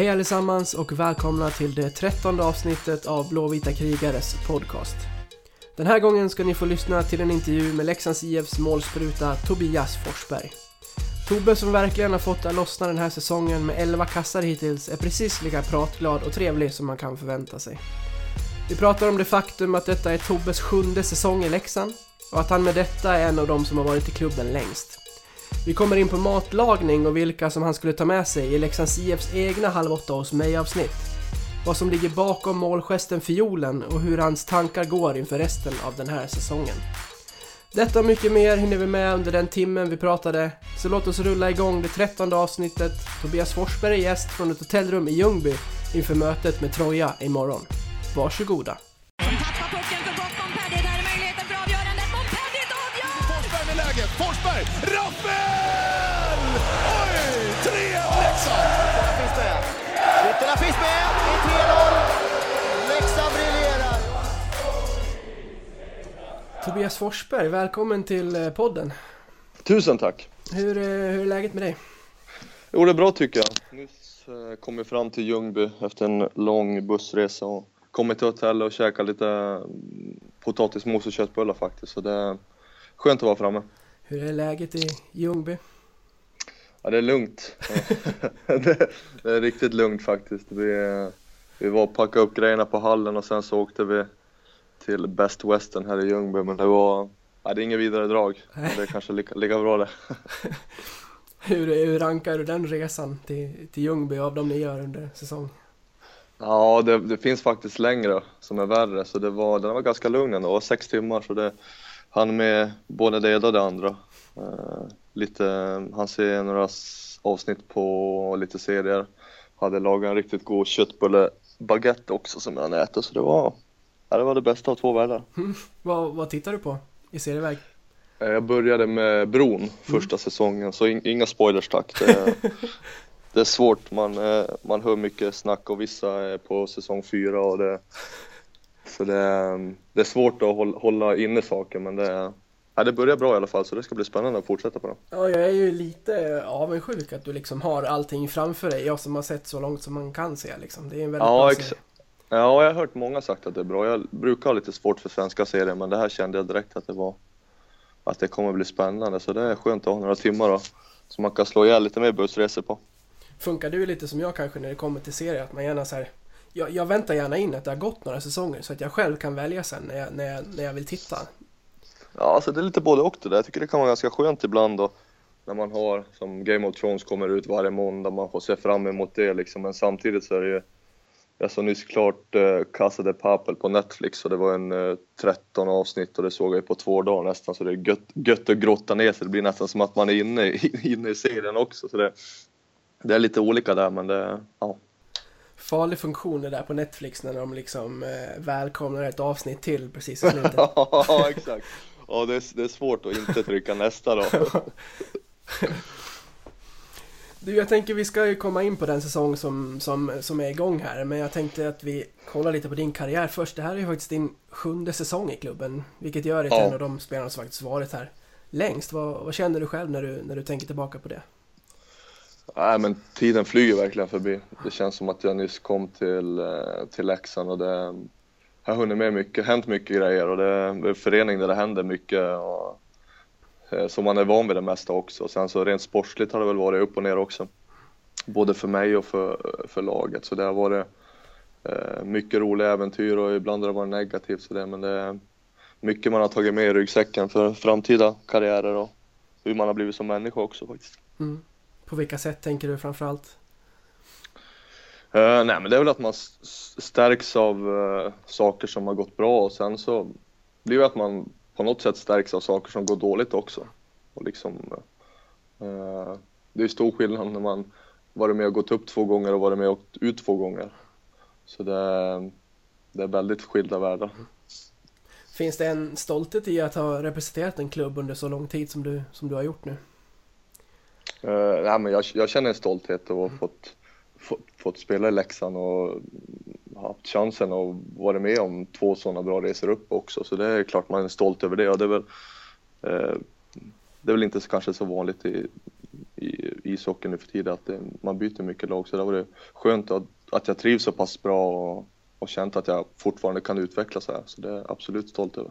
Hej allesammans och välkomna till det trettonde avsnittet av Blåvita krigares podcast. Den här gången ska ni få lyssna till en intervju med Leksands IFs målspruta Tobias Forsberg. Tobbe som verkligen har fått att lossna den här säsongen med 11 kassar hittills är precis lika pratglad och trevlig som man kan förvänta sig. Vi pratar om det faktum att detta är Tobbes sjunde säsong i Leksand och att han med detta är en av de som har varit i klubben längst. Vi kommer in på matlagning och vilka som han skulle ta med sig i Leksands IFs egna Halv åtta hos mig-avsnitt. Vad som ligger bakom målgesten Fiolen och hur hans tankar går inför resten av den här säsongen. Detta och mycket mer hinner vi med under den timmen vi pratade, så låt oss rulla igång det trettonde avsnittet. Tobias Forsberg är gäst från ett hotellrum i Ljungby inför mötet med Troja imorgon. Varsågoda! Tobias Forsberg, välkommen till eh, podden. Tusen tack! Hur, eh, hur är läget med dig? Jo, det är bra tycker jag. Nyss eh, kom jag fram till Ljungby efter en lång bussresa och kommit till hotellet och käkat lite mm, potatismos och köttbullar faktiskt. Så det är skönt att vara framme. Hur är läget i Ljungby? Ja, det är lugnt. det, är riktigt lugnt faktiskt. Vi, vi var och packade upp grejerna på hallen och sen så åkte vi till Best Western här i Ljungby men det var Ja, det är inget vidare drag. Det är kanske lika, lika bra det. Hur, hur rankar du den resan till, till Ljungby av de ni gör under säsong? Ja, det, det finns faktiskt längre som är värre, så det var, den var ganska lugn ändå. Det var sex timmar, så det hann med både det ena och det andra. Eh, lite, han ser några avsnitt på lite serier. Hade lagat en riktigt god köttbulle baguette också som jag ätit, så det var, ja, det var det bästa av två världar. Vad, vad tittar du på i serieväg? Eh, Jag började med Bron första säsongen, så in, inga spoilers tack. Det, det är svårt, man, eh, man hör mycket snack och vissa är på säsong fyra och det, så det, är- det är svårt att hålla, hålla inne saker men det, ja, det börjar bra i alla fall så det ska bli spännande att fortsätta på det. Ja, jag är ju lite avundsjuk att du liksom har allting framför dig. Jag som har sett så långt som man kan se liksom. Det är en väldigt Ja, bra ex- serie. Ja, jag har hört många sagt att det är bra. Jag brukar ha lite svårt för svenska serier men det här kände jag direkt att det var att det kommer bli spännande så det är skönt att ha några timmar då, så man kan slå ihjäl lite mer bussresor på. Funkar du lite som jag kanske när det kommer till serier? Att man gärna så här, jag, jag väntar gärna in att det har gått några säsonger så att jag själv kan välja sen när jag, när jag, när jag vill titta. Ja, alltså det är lite både och det där. Jag tycker det kan vara ganska skönt ibland då när man har, som Game of Thrones kommer ut varje måndag, man får se fram emot det liksom. Men samtidigt så är det ju, jag såg nyss klart eh, Casa de Papel på Netflix och det var en eh, 13 avsnitt och det såg jag på två dagar nästan så det är gött, gött att grotta ner sig. Det blir nästan som att man är inne, i- inne i serien också. Så det, det är lite olika där men det, ja. Farlig funktion det där på Netflix när de liksom eh, välkomnar ett avsnitt till precis i slutet. Ja, exakt. Ja, det är, det är svårt att inte trycka nästa då. Du, jag tänker vi ska ju komma in på den säsong som, som, som är igång här, men jag tänkte att vi kollar lite på din karriär först. Det här är ju faktiskt din sjunde säsong i klubben, vilket gör dig till Ja. en av de spelarna som faktiskt varit här längst. Vad, vad känner du själv när du, när du tänker tillbaka på det? Nej men tiden flyger verkligen förbi. Det känns som att jag nyss kom till, eh, till Leksand och det har hunnit med mycket, hänt mycket grejer och det är en förening där det händer mycket och som man är van vid det mesta också. Sen så rent sportsligt har det väl varit upp och ner också. Både för mig och för, för laget så det har varit eh, mycket roliga äventyr och ibland har det varit negativt så det, men det är mycket man har tagit med i ryggsäcken för framtida karriärer och hur man har blivit som människa också faktiskt. Mm. På vilka sätt tänker du framförallt? Uh, nej men det är väl att man stärks av eh, saker som har gått bra och sen så blir det att man på något sätt stärks av saker som går dåligt också. Och liksom, eh, det är stor skillnad när man varit med och gått upp två gånger och varit med och åkt ut två gånger. Så det, är- det är väldigt skilda världar. Finns det en stolthet i att ha representerat en klubb under så lång tid som du, som du har gjort nu? Uh, nej, men jag, jag känner en stolthet över att ha fått, fått, fått spela i Leksand och haft chansen att vara med om två sådana bra resor upp också. Så det är klart man är stolt över det och det är väl, eh, det är väl inte så, kanske så vanligt i, i ishockey nu för tiden att det, man byter mycket lag så det var det skönt att, att jag trivs så pass bra och, och känt att jag fortfarande kan utvecklas här så det är jag absolut stolt över.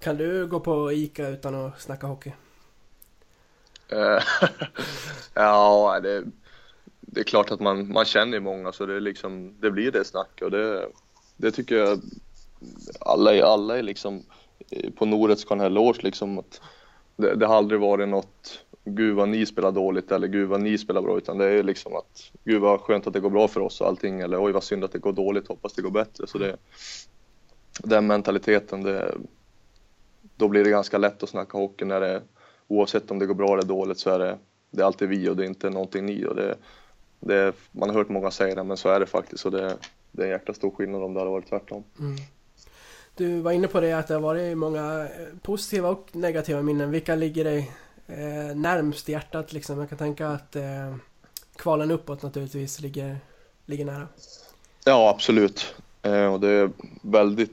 Kan du gå på ICA utan att snacka hockey? Eh, ja, det, det är klart att man, man känner många så det, är liksom, det blir det snacket och det, det tycker jag alla, är- alla är liksom eh, på Norets kan ha eloge liksom att det, det har aldrig varit något gud vad ni spelar dåligt eller gud vad ni spelar bra utan det är liksom att gud vad skönt att det går bra för oss och allting eller oj vad synd att det går dåligt hoppas det går bättre. Så det den mentaliteten det då blir det ganska lätt att snacka hockey när det oavsett om det går bra eller dåligt så är det det är alltid vi och det är inte någonting ni och det, det man har hört många säga det men så är det faktiskt och det, det är en jäkla stor skillnad om det hade varit tvärtom. Du var inne på det att det har varit många eh, positiva och negativa minnen. Vilka ligger dig eh, närmst i hjärtat liksom? Jag kan tänka att eh, kvalen uppåt naturligtvis ligger, ligger nära. Ja, absolut. Eh, och det är väldigt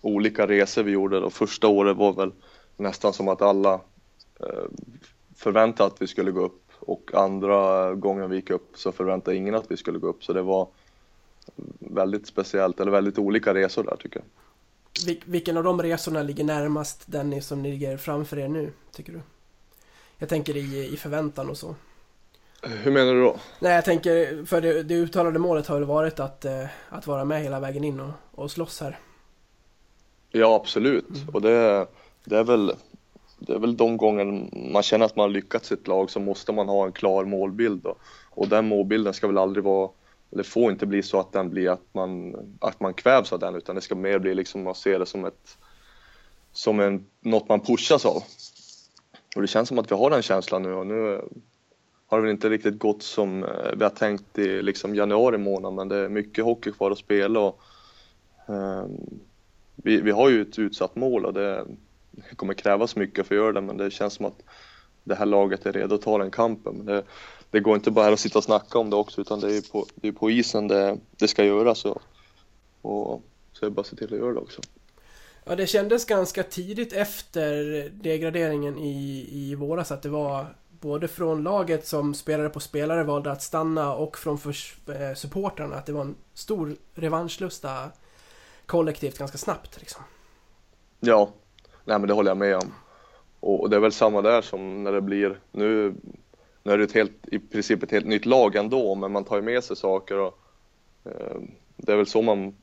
olika resor vi gjorde. Och första året var väl nästan som att alla eh, förväntade att vi skulle gå upp och andra gången vi gick upp så förväntade ingen att vi skulle gå upp. Så det var väldigt speciellt, eller väldigt olika resor där tycker jag. Vil- vilken av de resorna ligger närmast den som ligger framför er nu, tycker du? Jag tänker i, i förväntan och så. Hur menar du då? Nej, jag tänker, för det, det uttalade målet har väl varit att, eh, att vara med hela vägen in och, och slåss här. Ja, absolut. Och det, det, är väl, det är väl de gånger man känner att man har lyckats i ett lag så måste man ha en klar målbild. Och, och den målbilden ska väl aldrig vara, eller får inte bli så att den blir att man, att man kvävs av den utan det ska mer bli liksom man ser det som ett, som en, något man pushas av. Och det känns som att vi har den känslan nu och nu har det väl inte riktigt gått som eh, vi har tänkt i liksom januari månad men det är mycket hockey kvar att spela och um, vi, vi har ju ett utsatt mål och det kommer krävas mycket för att göra det men det känns som att det här laget är redo att ta den kampen. Men det, det går inte bara att sitta och snacka om det också utan det är på, det är på isen det, det ska göras och, och så är det bara att se till att göra det också. Ja, det kändes ganska tidigt efter degraderingen i, i våras att det var både från laget som spelare på spelare valde att stanna och från eh, supportrarna att det var en stor revanschlusta kollektivt ganska snabbt liksom. Ja, nej men det håller jag med om. Och, och det är väl samma där som när det blir, nu, nu är det ett helt, i princip ett helt nytt lag ändå, men man tar ju med sig saker och eh, det är väl så man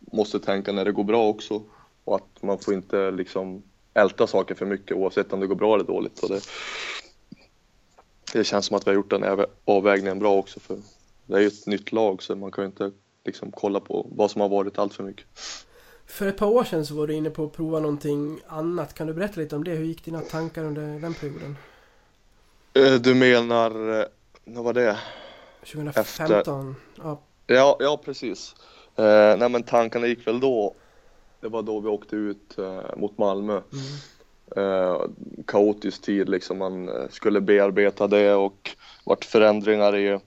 måste tänka när det går bra också. Och att man får inte liksom älta saker för mycket oavsett om det går bra eller dåligt. Och det, det känns som att vi har gjort den avvägningen bra också för det är ju ett nytt lag så man kan ju inte liksom kolla på vad som har varit allt för mycket. För ett par år sedan så var du inne på att prova någonting annat. Kan du berätta lite om det? Hur gick dina tankar under den perioden? Eh, Du menar, eh, vad var det? 2015? Ja, Ja, ja precis. Eh, nej men tankarna gick väl då. Det var då vi åkte ut eh, mot Malmö. Eh, kaotisk tid liksom. Man eh, skulle bearbeta det och vart förändringar i,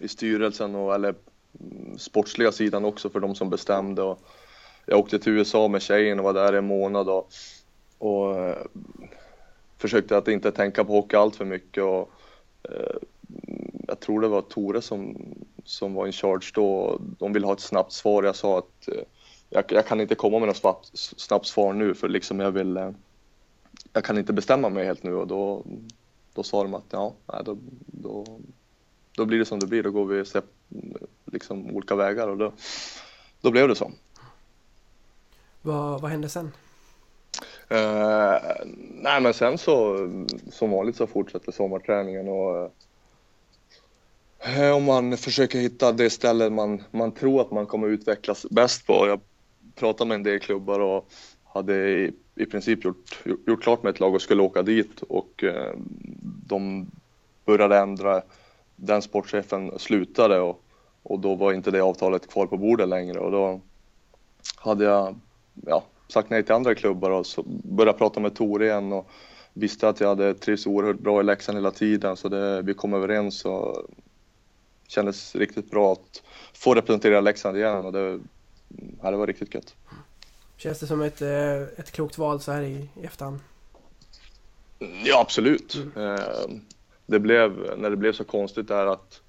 i styrelsen och eller mm, sportsliga sidan också för de som bestämde. Och jag åkte till USA med tjejen och var där en månad och, och eh, försökte att inte tänka på hockey allt för mycket. Och, eh, jag tror det var Tore som, som var in charge då. De ville ha ett snabbt svar. Jag sa att eh, jag, jag kan inte komma med något snabbt, snabbt svar nu för liksom jag vill eh, jag kan inte bestämma mig helt nu och då, då sa de att ja, nej, då, då, då blir det som det blir. Då går vi liksom olika vägar och då, då blev det så vad, vad hände sen? Uh, nej men sen så som vanligt så fortsätter sommarträningen och eh, om man försöker hitta det stället man, man tror att man kommer utvecklas bäst på. Jag pratade med en del klubbar och hade i, i princip gjort, gjort klart med ett lag och skulle åka dit och eh, de började ändra. Den sportchefen slutade och, och då var inte det avtalet kvar på bordet längre och då hade jag ja, sagt nej till andra klubbar och så började prata med Tore igen och visste att jag hade trivts oerhört bra i Leksand hela tiden så det, vi kom överens och kändes riktigt bra att få representera Leksand igen och det, ja, det var riktigt gött. Känns det som ett, eh, ett klokt val så här i, i efterhand? Ja absolut. Eh, det blev, när det blev så konstigt där att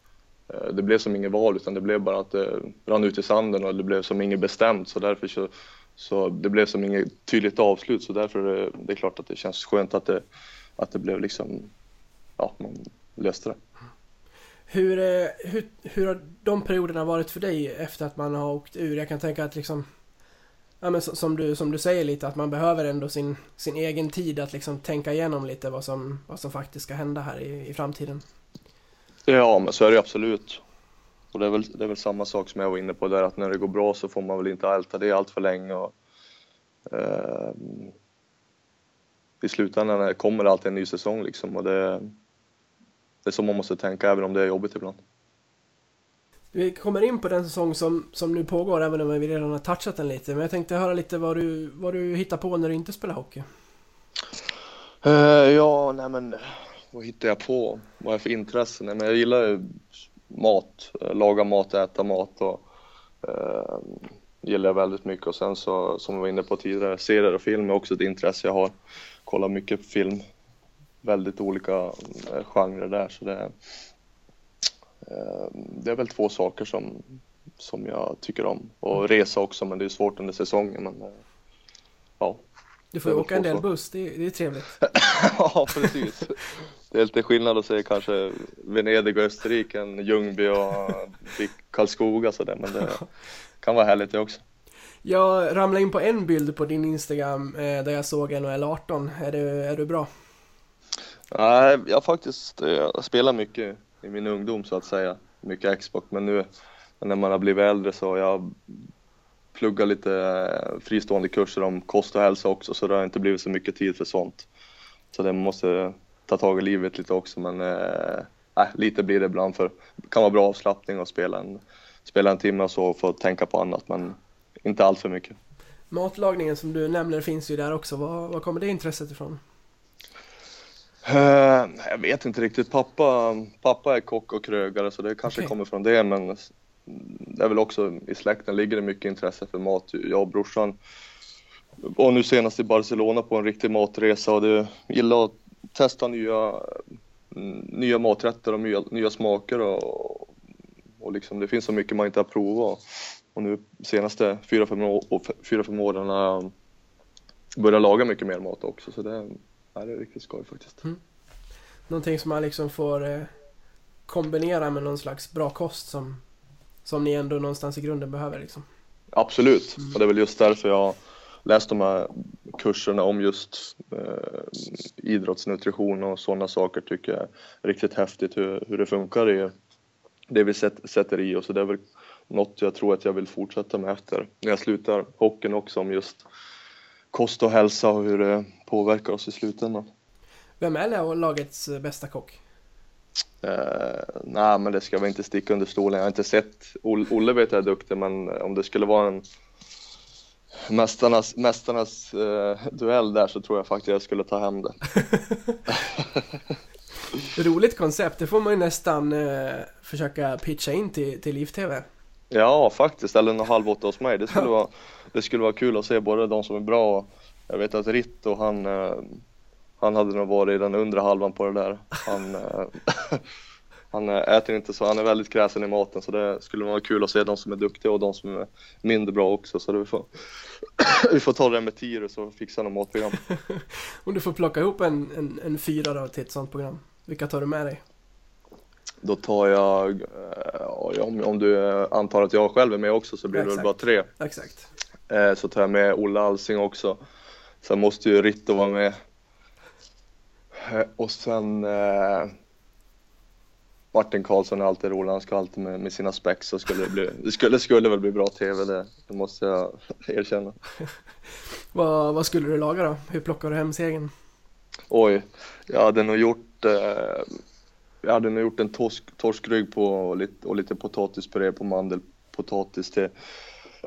eh, det blev som inget val utan det blev bara att det rann ut i sanden och det blev som inget bestämt så därför så, så det blev som inget tydligt avslut så därför är det, det är klart att det känns skönt att det, att det blev liksom, ja man löste det. Hur, eh, hur, hur har de perioderna varit för dig efter att man har åkt ur? Jag kan tänka att liksom Ja men som du, som du säger lite att man behöver ändå sin, sin egen tid att liksom tänka igenom lite vad som, vad som faktiskt ska hända här i, i framtiden. Ja men så är det absolut. Och det är, väl, det är väl samma sak som jag var inne på där att när det går bra så får man väl inte älta det allt för länge. Och, eh, I slutändan kommer det alltid en ny säsong liksom och det, det är så man måste tänka även om det är jobbigt ibland. Vi kommer in på den säsong som, som nu pågår även om vi redan har touchat den lite. Men jag tänkte höra lite vad du, vad du hittar på när du inte spelar hockey. Uh, ja, nej men vad hittar jag på? Vad har jag för intresse? Nej, men jag gillar ju mat, laga mat, äta mat och uh, gillar jag väldigt mycket och sen så som jag var inne på tidigare, serier och film är också ett intresse jag har. Kollar mycket film, väldigt olika uh, genrer där så det Eh, det är väl två saker som, som jag tycker om. Och mm. resa också, men det är svårt under säsongen. Men, eh, ja. Du får ju åka en del buss, det är, det är trevligt. ja, precis. Det är lite skillnad att säga kanske Venedig och Österrike än Ljungby och Karlskoga sådär, men det kan vara härligt det också. Jag ramlade in på en bild på din Instagram eh, där jag såg NHL 18. Är du, är du bra? Nej, jag faktiskt jag spelar mycket i min ungdom så att säga. Mycket Xbox, men nu när man har blivit äldre så har jag pluggat lite eh, fristående kurser om kost och hälsa också så det har inte blivit så mycket tid för sånt. Så det måste ta tag i livet lite också men äh, lite blir det ibland för det kan vara bra avslappning att spela en, spela en timme och så och få tänka på annat men inte allt för mycket. Matlagningen som du nämner finns ju där också. Var, var kommer det intresset ifrån? Uh, jag vet inte riktigt. Pappa, pappa är kock och krögare så det kanske okay. kommer från det men det är väl också i släkten ligger det mycket intresse för mat. Jag och brorsan var nu senast i Barcelona på en riktig matresa och det gillar att testa nya, nya maträtter och nya, nya smaker och, och liksom det finns så mycket man inte har provat. Och nu senaste fyra fem, år, fyra, fem åren har jag börjat laga mycket mer mat också så det, Ja, det är riktigt skoj faktiskt. Mm. Någonting som man liksom får eh, kombinera med någon slags bra kost som, som ni ändå någonstans i grunden behöver liksom. Absolut, mm. och det är väl just därför jag läst de här kurserna om just eh, idrottsnutrition och sådana saker tycker jag är riktigt häftigt hur, hur det funkar i det vi sätter i oss. Så det är väl något jag tror att jag vill fortsätta med efter när jag slutar hockeyn också om just kost och hälsa och hur det påverkar oss i slutändan. Vem är lagets bästa kock? Uh, nej, men det ska vi inte sticka under stolen. Jag har inte sett, Olle vet jag är duktig, men om det skulle vara en mästarnas, mästarnas uh, duell där så tror jag faktiskt jag skulle ta hem det. Roligt koncept, det får man ju nästan uh, försöka pitcha in till, till Liv-TV. Ja, faktiskt, eller en halv åtta hos mig. Det skulle, vara, det skulle vara kul att se både de som är bra och jag vet att Ritto han, eh, han hade nog varit i den undre halvan på det där. Han, eh, han äter inte så, han är väldigt kräsen i maten så det skulle vara kul att se de som är duktiga och de som är mindre bra också. Så det vi, får, vi får ta det med Tirus och fixa något matprogram. Om du får plocka ihop en, en, en fyra då till ett sånt program, vilka tar du med dig? Då tar jag, eh, om, om du antar att jag själv är med också så blir det väl bara tre. Exakt. Så tar jag med Olle Alsing också. Sen måste ju Ritto vara med. Eh, och sen eh, Martin Karlsson är alltid rolig, han ska alltid med, med sina spex så skulle det bli, det skulle, skulle väl bli bra TV det, det måste jag erkänna. vad, vad skulle du laga då? Hur plockar du hem segern? Oj, jag hade nog gjort eh, jag hade nog gjort en torsk, torskrygg på och lite, och lite potatispuré på mandelpotatis till,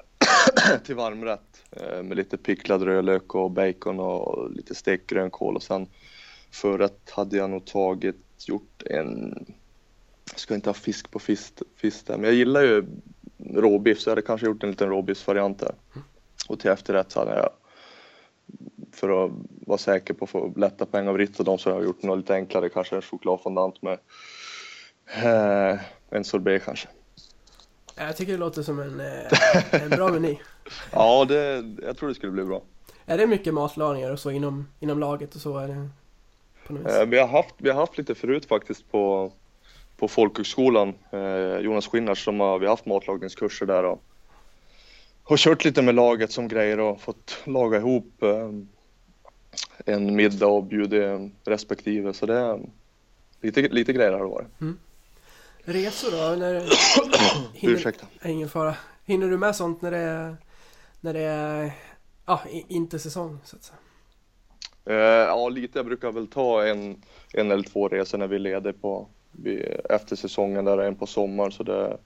till varmrätt. Eh, med lite picklad rödlök och bacon och lite stekt grönkål och sen förrätt hade jag nog tagit, gjort en, jag ska inte ha fisk på fisk där, men jag gillar ju råbiff så jag hade kanske gjort en liten råbiffsvariant där. Och till efterrätt så hade jag för att vara säker på att få lätta poäng av Ritt och de så har jag gjort något lite enklare, kanske en chokladfondant med eh, en sorbet kanske. Jag tycker det låter som en, eh, en bra meny. Ja, det, jag tror det skulle bli bra. Är det mycket matlagningar och så inom, inom laget och så? Är det på något vis? Eh, vi, har haft, vi har haft lite förut faktiskt på, på folkhögskolan. Eh, Jonas Skinnars som har, vi har haft matlagningskurser där och, och kört lite med laget som grejer och fått laga ihop eh, en middag och bjudit respektive. Så det är lite, lite grejer har det varit. Resor då? När, hinner, Ursäkta. Ingen fara. Hinner du med sånt när det är, när det är ja, inte säsong så att säga? Eh, ja, lite. Jag brukar väl ta en, en eller två resor när vi leder på efter säsongen, där en på sommaren. Så det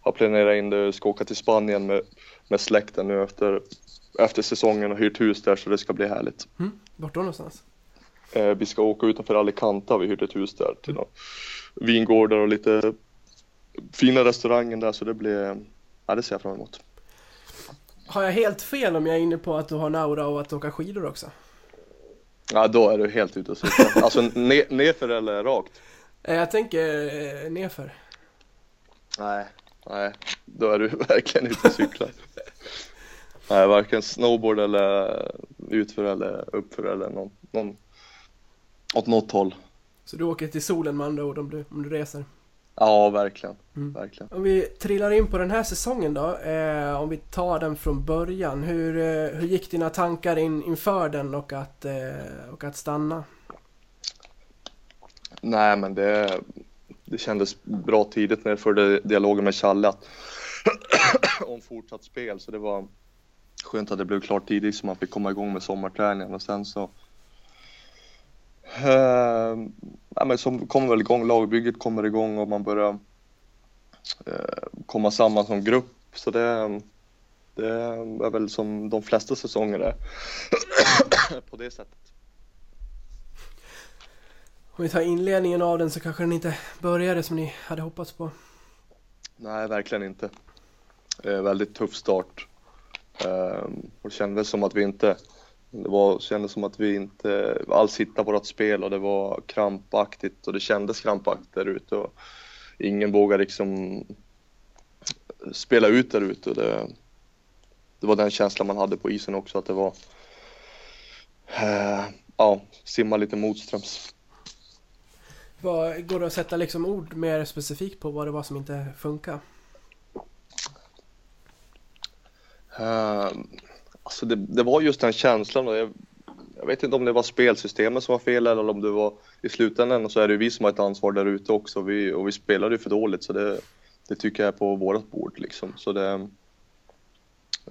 har planerat in det. Ska åka till Spanien med, med släkten nu efter, efter säsongen och hyrt hus där så det ska bli härligt. Mm. Vart då någonstans? Eh, vi ska åka utanför Alicante vi hyrt ett hus där till några vingårdar och lite fina restauranger där så det blir, ja det ser jag fram emot. Har jag helt fel om jag är inne på att du har en aura och att åka skidor också? Ja då är du helt ute och cyklar. Alltså ne, nerför eller rakt? Eh, Jag tänker eh, nerför. Nej, nej, då är du verkligen ute och cyklar. nej, varken snowboard eller utför eller uppför eller någon, någon åt något håll. Så du åker till solen med andra ord om du, om du reser. Ja, verkligen, Mm. verkligen. Om vi trillar in på den här säsongen då, eh, om vi tar den från början. Hur, eh, hur gick dina tankar in, inför den och att, eh, och att stanna? Nej, men det, det kändes bra tidigt när jag förde dialogen med Challe om fortsatt spel, så det var skönt att det blev klart tidigt så man fick komma igång med sommarträningen. Och sen så eh, ja, men så kommer väl igång, lagbygget kommer igång och man börjar eh, komma samman som grupp. Så det, det är väl som de flesta säsonger är på det sättet. Om vi tar inledningen av den så kanske den inte började som ni hade hoppats på. Nej, verkligen inte. Eh, väldigt tuff start. Eh, och det kändes som att vi inte det var, kändes som att vi inte alls hittade vårt spel och det var krampaktigt och det kändes krampaktigt där ute och ingen vågade liksom spela ut där ute och det, det var den känslan man hade på isen också att det var eh, ja, simma lite motströms. Vad, går det att sätta liksom ord mer specifikt på vad det var som inte funkar? Uh, alltså det, det var just den känslan och jag, jag vet inte om det var spelsystemet som var fel eller om det var i slutändan så är det ju vi som har ett ansvar där ute också vi, och vi spelade ju för dåligt så det, det tycker jag är på vårt bord liksom. Så det,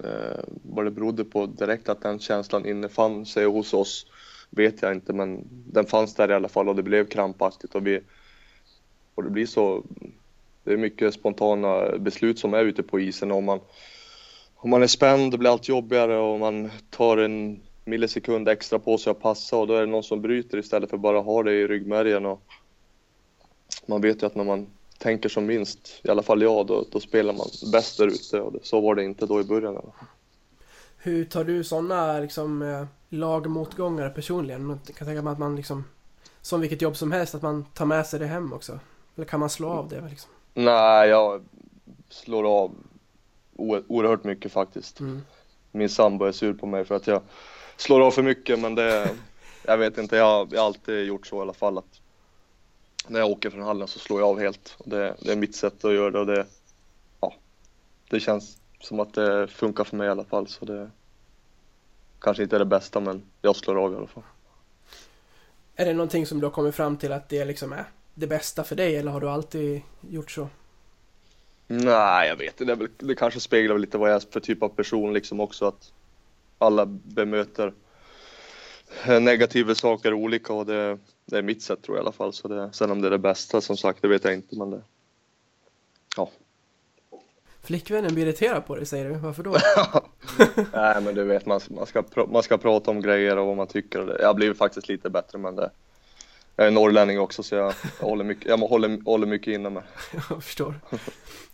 uh, vad det berodde på direkt att den känslan innefann sig hos oss vet jag inte men den fanns där i alla fall och det blev krampaktigt och vi och det blir så det är mycket spontana beslut som är ute på isen och om man om man är spänd det blir allt jobbigare och man tar en millisekund extra på sig att passa och då är det någon som bryter istället för bara ha det i ryggmärgen och man vet ju att när man tänker som minst, i alla fall jag, då, då spelar man bäst där ute och det, så var det inte då i början. Hur tar du sådana liksom, eh, lagmotgångar personligen? Man kan tänka mig att man liksom, som vilket jobb som helst, att man tar med sig det hem också. Eller kan man slå av det liksom? Nej, jag slår av oerhört mycket faktiskt. Mm. Min sambo är sur på mig för att jag slår av för mycket men det, jag vet inte, jag, har- alltid gjort så i alla fall att när jag åker från hallen så slår jag av helt. Det, det är mitt sätt att göra det och det, ja, det känns som att det funkar för mig i alla fall så det kanske inte är det bästa men jag slår av i alla fall. Är det någonting som du har kommit fram till att det liksom är det bästa för dig eller har du alltid gjort så? Nej, jag vet inte. Det, det kanske speglar lite vad jag är för typ av person liksom också att alla bemöter negativa saker olika och det, det är mitt sätt tror jag i alla fall. Så det, sen om det är det bästa som sagt, det vet jag inte men det, ja. Flickvännen blir irriterad på dig säger du, varför då? Nej men du vet man, man, ska, man ska prata om grejer och vad man tycker. Jag blivit faktiskt lite bättre men det, jag är norrlänning också så jag, jag håller mycket, jag håller, håller mycket inne med. Jag förstår.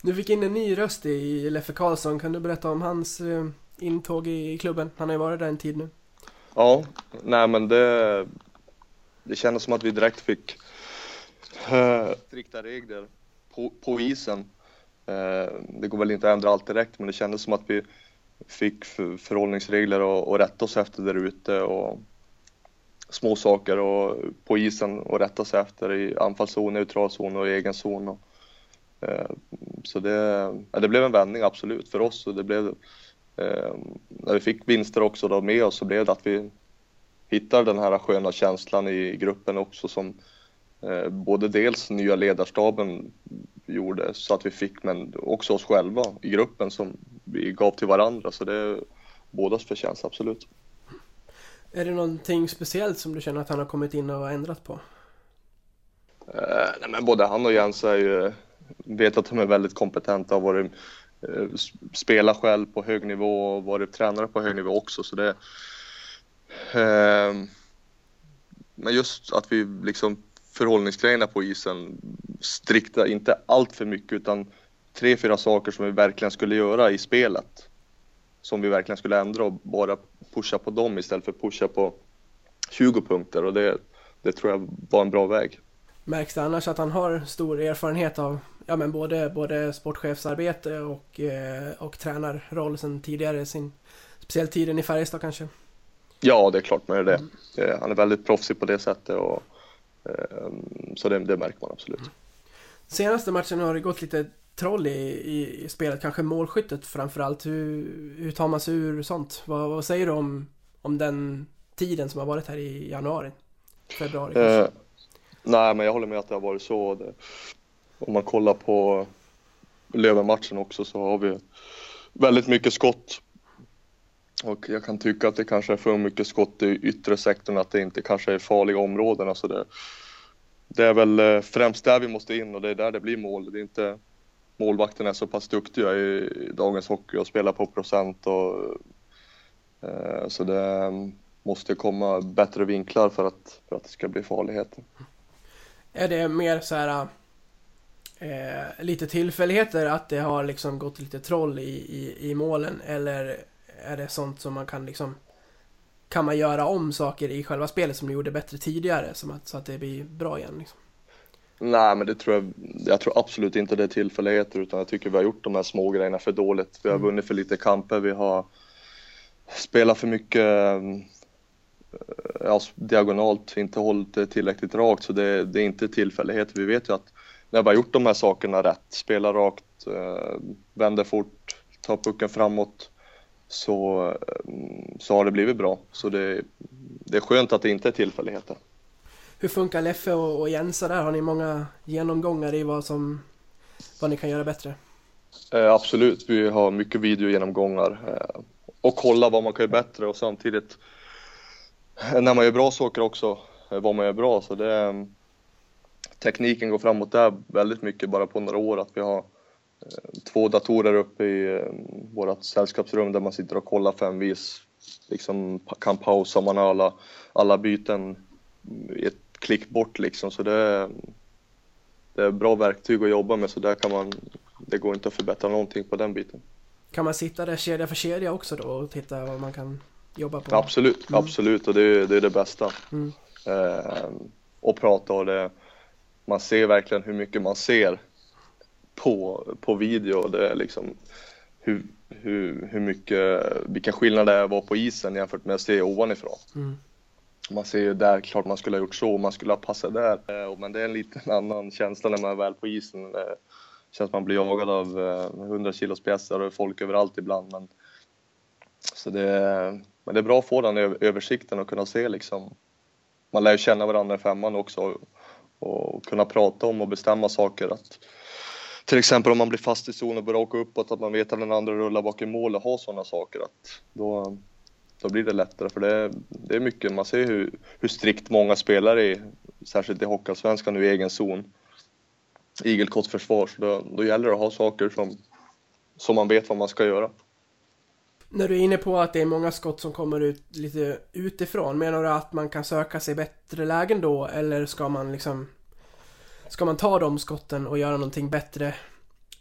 Du fick in en ny röst i Leffe Karlsson, kan du berätta om hans eh, intåg i klubben? Han har ju varit där en tid nu. Ja, nej men det, det kändes som att vi direkt fick eh, strikta regler på, på isen. Eh, det går väl inte att ändra allt direkt men det kändes som att vi fick förhållningsregler och, och rätta oss efter där ute och små saker och på isen och rätta sig efter i anfallszon, neutral zon och egen zon. Och, eh, så det, ja, det blev en vändning absolut för oss och det blev eh, när vi fick vinster också då med oss så blev det att vi hittade den här sköna känslan i gruppen också som eh, både dels nya ledarstaben gjorde så att vi fick men också oss själva i gruppen som vi gav till varandra så det är bådas förtjänst absolut. Är det någonting speciellt som du känner att han har kommit in och ändrat på? Eh, nej, men både han och Jens är ju, vet att de är väldigt kompetenta och varit eh, spelar själv på hög nivå och varit tränare på hög nivå också så det eh, men just att vi liksom förhållningsgrejerna på isen strikta, inte allt för mycket utan tre, fyra saker som vi verkligen skulle göra i spelet. Som vi verkligen skulle ändra och bara pusha på dem istället för pusha på 20 punkter och det, det tror jag var en bra väg. Märks det annars att han har stor erfarenhet av ja, men både, både sportchefsarbete och, eh, och tränarroll sedan tidigare, sin, speciellt tiden i Färjestad kanske? Ja, det är klart med det. Mm. Han är väldigt proffsig på det sättet och eh, så det, det märker man absolut. Mm. Senaste matchen har det gått lite troll i, i, i spelet, kanske målskyttet framförallt. Hur, hur tar man sig ur sånt? Vad, vad säger du om, om den tiden som har varit här i januari? Februari eh, Nej, men jag håller med att det har varit så. Det, om man kollar på Löven-matchen också så har vi väldigt mycket skott. Och jag kan tycka att det kanske är för mycket skott i yttre sektorn, att det inte kanske är farliga områden. Alltså det, det är väl eh, främst där vi måste in och det är där det blir mål. Det är inte målvakterna är så pass duktiga i, dagens hockey och spelar på procent och eh, så det måste komma bättre vinklar för att, för att det ska bli farligheter. Är det mer så här eh, lite tillfälligheter att det har liksom gått lite troll i, i, i målen eller är det sånt som man kan liksom kan man göra om saker i själva spelet som ni gjorde bättre tidigare som att, så att det blir bra igen? Liksom? Nej, men det tror jag, jag tror absolut inte det är tillfälligheter utan jag tycker vi har gjort de här små grejerna för dåligt. Vi har mm. vunnit för lite kamper, vi har spelat för mycket ja, diagonalt, inte hållit det tillräckligt rakt så det, det är inte tillfälligheter. Vi vet ju att när vi har gjort de här sakerna rätt, spelar rakt, eh, vänder fort, tar pucken framåt så, så har det blivit bra. Så det, det är skönt att det inte är tillfälligheter. Hur funkar Leffe och, och Jensa där? Har ni många genomgångar i vad som vad ni kan göra bättre? Eh, absolut, vi har mycket videogenomgångar eh, och kolla vad man kan göra bättre och samtidigt eh, när man gör bra saker också, eh, vad man gör bra. Så det, eh, tekniken går framåt där väldigt mycket bara på några år. Att vi har två datorer uppe i vårt sällskapsrum där man sitter och kollar femvis. Liksom kan pausa om man har alla, alla byten ett klick bort liksom. Så det är, det är bra verktyg att jobba med så där kan man, det går inte att förbättra någonting på den biten. Kan man sitta där kedja för kedja också då och titta vad man kan jobba på? Absolut, mm. absolut och det är, det är det bästa. Mm. Eh, och prata och det, man ser verkligen hur mycket man ser på, på video. Det är liksom hur, hur, hur mycket, vilka skillnader det är att vara på isen jämfört med att se ovanifrån. Mm man ser ju där, klart man skulle ha gjort så, man skulle ha passat där. Eh, men det är en liten annan känsla när man är väl på isen. Det känns som man blir jagad av 100 eh, kilos pjäser och folk överallt ibland. Men, så det, men det är bra att få den översikten och kunna se liksom. Man lär ju känna varandra i femman också och kunna prata om och bestämma saker. Att, till exempel om man blir fast i zonen och börjar åka uppåt, att man vet att den andra rullar bak i mål och har sådana saker. Att då, då blir det lättare för det, det är mycket, man ser hur, hur strikt många spelare är, särskilt i Hockeyallsvenskan nu i egen zon. Igelkottsförsvar, så då, då gäller det att ha saker som, som man vet vad man ska göra. När du är inne på att det är många skott som kommer ut lite utifrån, menar du att man kan söka sig bättre lägen då eller ska man liksom Ska man ta de skotten och göra någonting bättre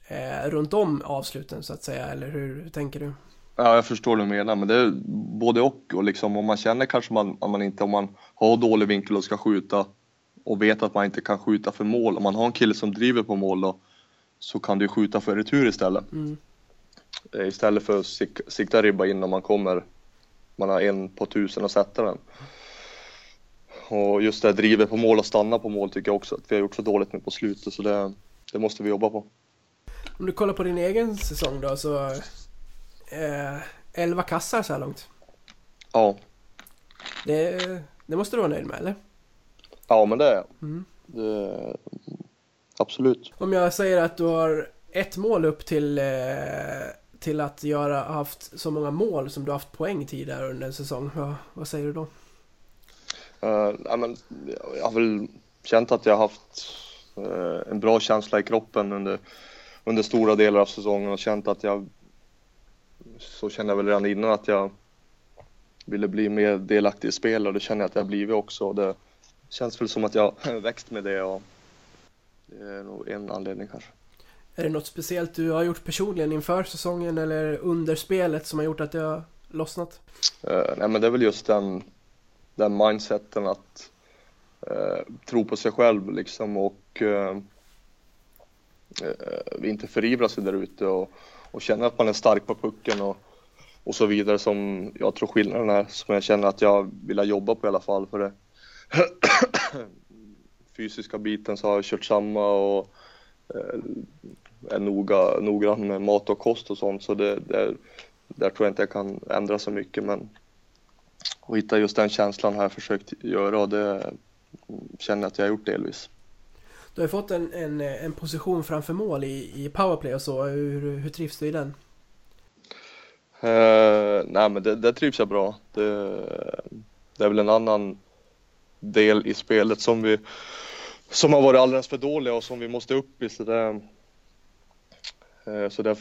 eh, runt om avsluten så att säga, eller hur, hur tänker du? Ja, jag förstår vad du menar, men det är både och. och liksom, om man känner kanske man, att man inte, om man har dålig vinkel och ska skjuta och vet att man inte kan skjuta för mål, om man har en kille som driver på mål då, så kan du skjuta för retur istället. Mm. Eh, Istället för att sik sikta ribba in om man kommer, man har en på tusen och sätta den. Och just det här drivet på mål och stanna på mål tycker jag också att vi har gjort så dåligt nu på slutet så det, det måste vi jobba på. Om du kollar på din egen säsong då så... Eh, 11 kassar så här långt. Ja, Det, det måste du vara nöjd med eller? ja men det är jag. Mm. Det, absolut. Om jag säger att du har ett mål upp till, eh, till att göra, haft så många mål som du haft poäng tidigare under en säsong. Vad, vad säger du då? Uh, men, jag har väl känt att jag har haft eh, en bra känsla i kroppen under, under stora delar av säsongen och känt att jag så kände jag väl redan innan att jag ville bli mer delaktig i spel och det känner jag att jag har blivit också. Det känns väl som att jag har växt med det och det är nog en anledning kanske. Är det något speciellt du har gjort personligen inför säsongen eller under spelet som har gjort att det har lossnat? Uh, nej men det är väl just den, den mindseten att eh, tro på sig själv liksom och eh, eh, inte förivra sig där ute och, och känna att man är stark på pucken och, och så vidare som jag tror skillnaden är som jag känner att jag vill jobba på i alla fall för det fysiska biten så har jag kört samma och eh, är noga, noggrann med mat och kost och sånt så det, det, där tror jag inte jag kan ändra så mycket men att hitta just den känslan har jag försökt göra och det känner jag att jag har gjort delvis. Du har ju fått en, en, en position framför mål i, i powerplay och så. Hur, hur trivs du i den? Eh, nej men det, det trivs jag bra. Det, det är väl en annan del i spelet som vi som har varit alldeles för dåliga och som vi måste upp i. Så det, eh, så det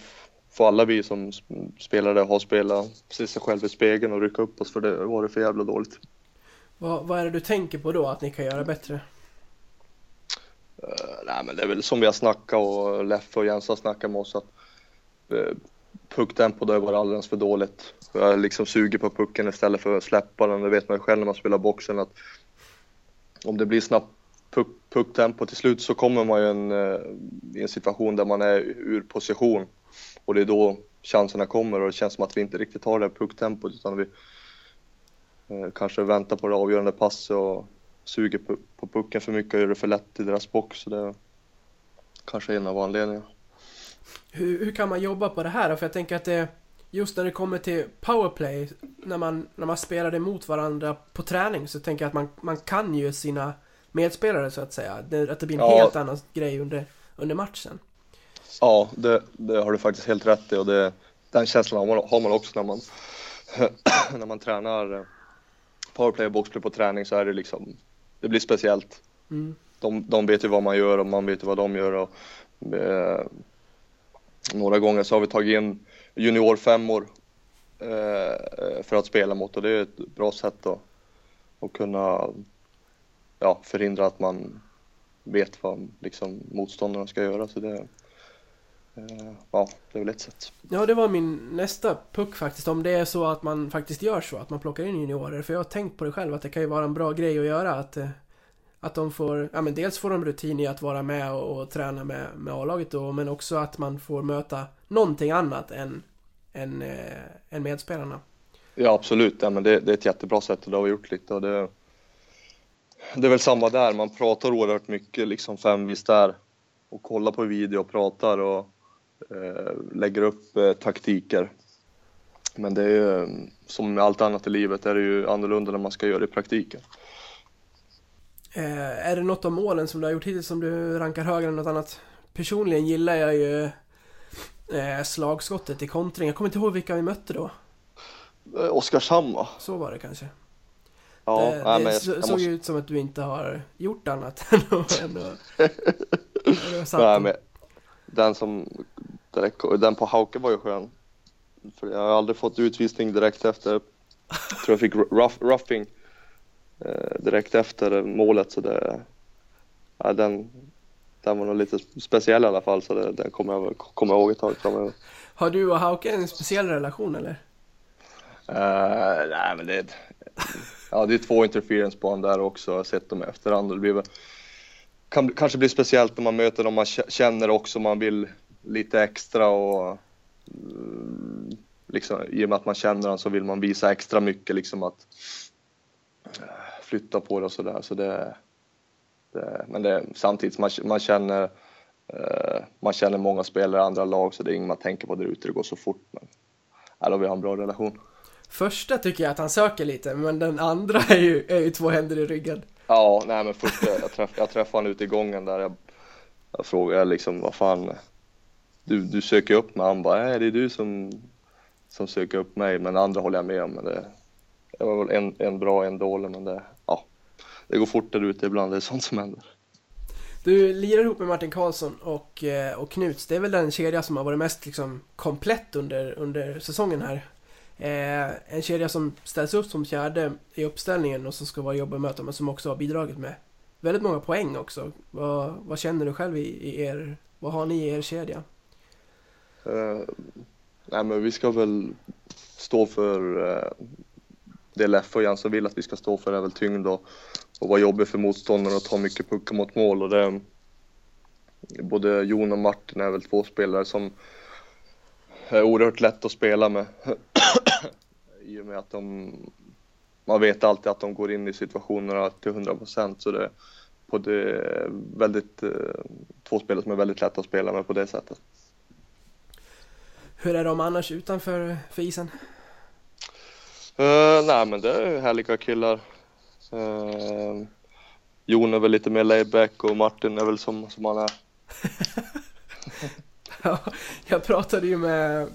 får alla vi som spelare ha spelat se sig själv i spegeln och rycka upp oss för det har varit för jävla dåligt. Vad, vad är det du tänker på då att ni kan göra bättre? Uh, nej men det är väl som vi har snackat och Leffe och Jens har snackat med oss att uh, pucktempo har varit alldeles för dåligt. Jag liksom suger på pucken istället för att släppa den. Det vet man ju själv när man spelar boxen att om det blir snabbt puck, pucktempo till slut så kommer man ju en, uh, i en situation där man är ur position och det är då chanserna kommer och det känns som att vi inte riktigt har det pucktempot utan vi eh, kanske väntar på det avgörande passet och suger på, på pucken för mycket och gör det för lätt i deras box. Så det är kanske en av anledningarna. Hur, hur kan man jobba på det här då? För jag tänker att det just när det kommer till powerplay, när man, när man spelar emot varandra på träning så tänker jag att man, man kan ju sina medspelare så att säga. Det, att det blir en Ja. helt annan grej under, under matchen. Ja, det, det har du faktiskt helt rätt i och det, den känslan har man, har man också när man, när man tränar eh, powerplay och boxplay på träning så är det liksom, det blir speciellt. Mm. De, de vet ju vad man gör och man vet ju vad de gör och eh, några gånger så har vi tagit in juniorfemmor eh, för att spela mot och det är ett bra sätt att, att kunna ja, förhindra att man vet vad liksom, motståndarna ska göra. Så det, ja, det är väl ett sätt. Ja, det var min nästa puck faktiskt. Om det är så att man faktiskt gör så, att man plockar in juniorer. För jag har tänkt på det själv, att det kan ju vara en bra grej att göra. Att, eh, att de får, ja men dels får de rutin i att vara med och, och träna med, med A-laget då, men också att man får möta någonting annat än, än, eh, än medspelarna. Ja absolut, ja, men det, det är ett jättebra sätt och det har vi gjort lite och det, det är väl samma där, man pratar oerhört mycket liksom femvis där och kollar på video och pratar och eh, lägger upp eh, taktiker. Men det är ju eh, som med allt annat i livet är det ju annorlunda när man ska göra det i praktiken. Eh, är det något av målen som du har gjort hittills som du rankar högre än något annat? Personligen gillar jag ju eh, slagskottet i kontring. Jag kommer inte ihåg vilka vi mötte då. Eh, Oskarshamn va? Så var det kanske. Ja, det nej, det men jag, så- jag såg måste, ju ut som att du inte har gjort annat än att... nej, men den som direkt, den på Hauke var ju skön. För jag har aldrig fått utvisning direkt efter. Jag tror jag fick rough, roughing eh, direkt efter målet så det, ja, den, den var nog lite speciell i alla fall så det, den kommer jag, kommer jag ihåg ett tag framöver. Har du och Hauke en speciell relation eller? Uh, nej, men det, ja, det är två interference på honom där också. Jag har sett dem efterhand. Det blir väl, kan kanske bli speciellt när man möter dem man känner också man vill lite extra och mm, liksom, i och med att man känner dem så vill man visa extra mycket liksom att eh, flytta på det och sådär. Så det, det, men det, samtidigt man, man känner eh, man känner många spelare i andra lag så det är inget man tänker på där ute, det går så fort. Men, ja, vi har en bra relation. Första tycker jag att han söker lite, men den andra är ju, är ju två händer i ryggen. Ja, nej men först jag, träff, jag träffade honom ute i gången där. Jag, jag frågade liksom vad fan, du, du söker upp mig. Han bara, nej det är du som, som söker upp mig. Men andra håller jag med om. Men det, det var väl en, en bra en dålig, men det, ja, det går fort där ute ibland. Det är sånt som händer. Du lirar ihop med Martin Karlsson och, eh, och Knuts. Det är väl den kedja som har varit mest liksom, komplett under, under säsongen här. Eh, en kedja som ställs upp som fjärde i uppställningen och som ska vara jobbig att möta men som också har bidragit med väldigt många poäng också. Vad, vad känner du själv i, i, er, vad har ni i er kedja? Uh, nej men vi ska väl stå för uh, det Leffe och Jansson vill att vi ska stå för är väl tyngd och, och vara jobbig för motståndarna och ta mycket puckar mot mål och det både Jon och Martin är väl två spelare som är oerhört lätt att spela med. I och med att de, man vet alltid att de går in i situationerna till 100 procent så det, på det väldigt, eh, två spelare som är väldigt lätta att spela med på det sättet. Hur är de annars utanför för isen? Uh, nej men det är härliga killar. Uh, Jon är väl lite mer laid back och Martin är väl som, som han är. ja, jag pratade ju med,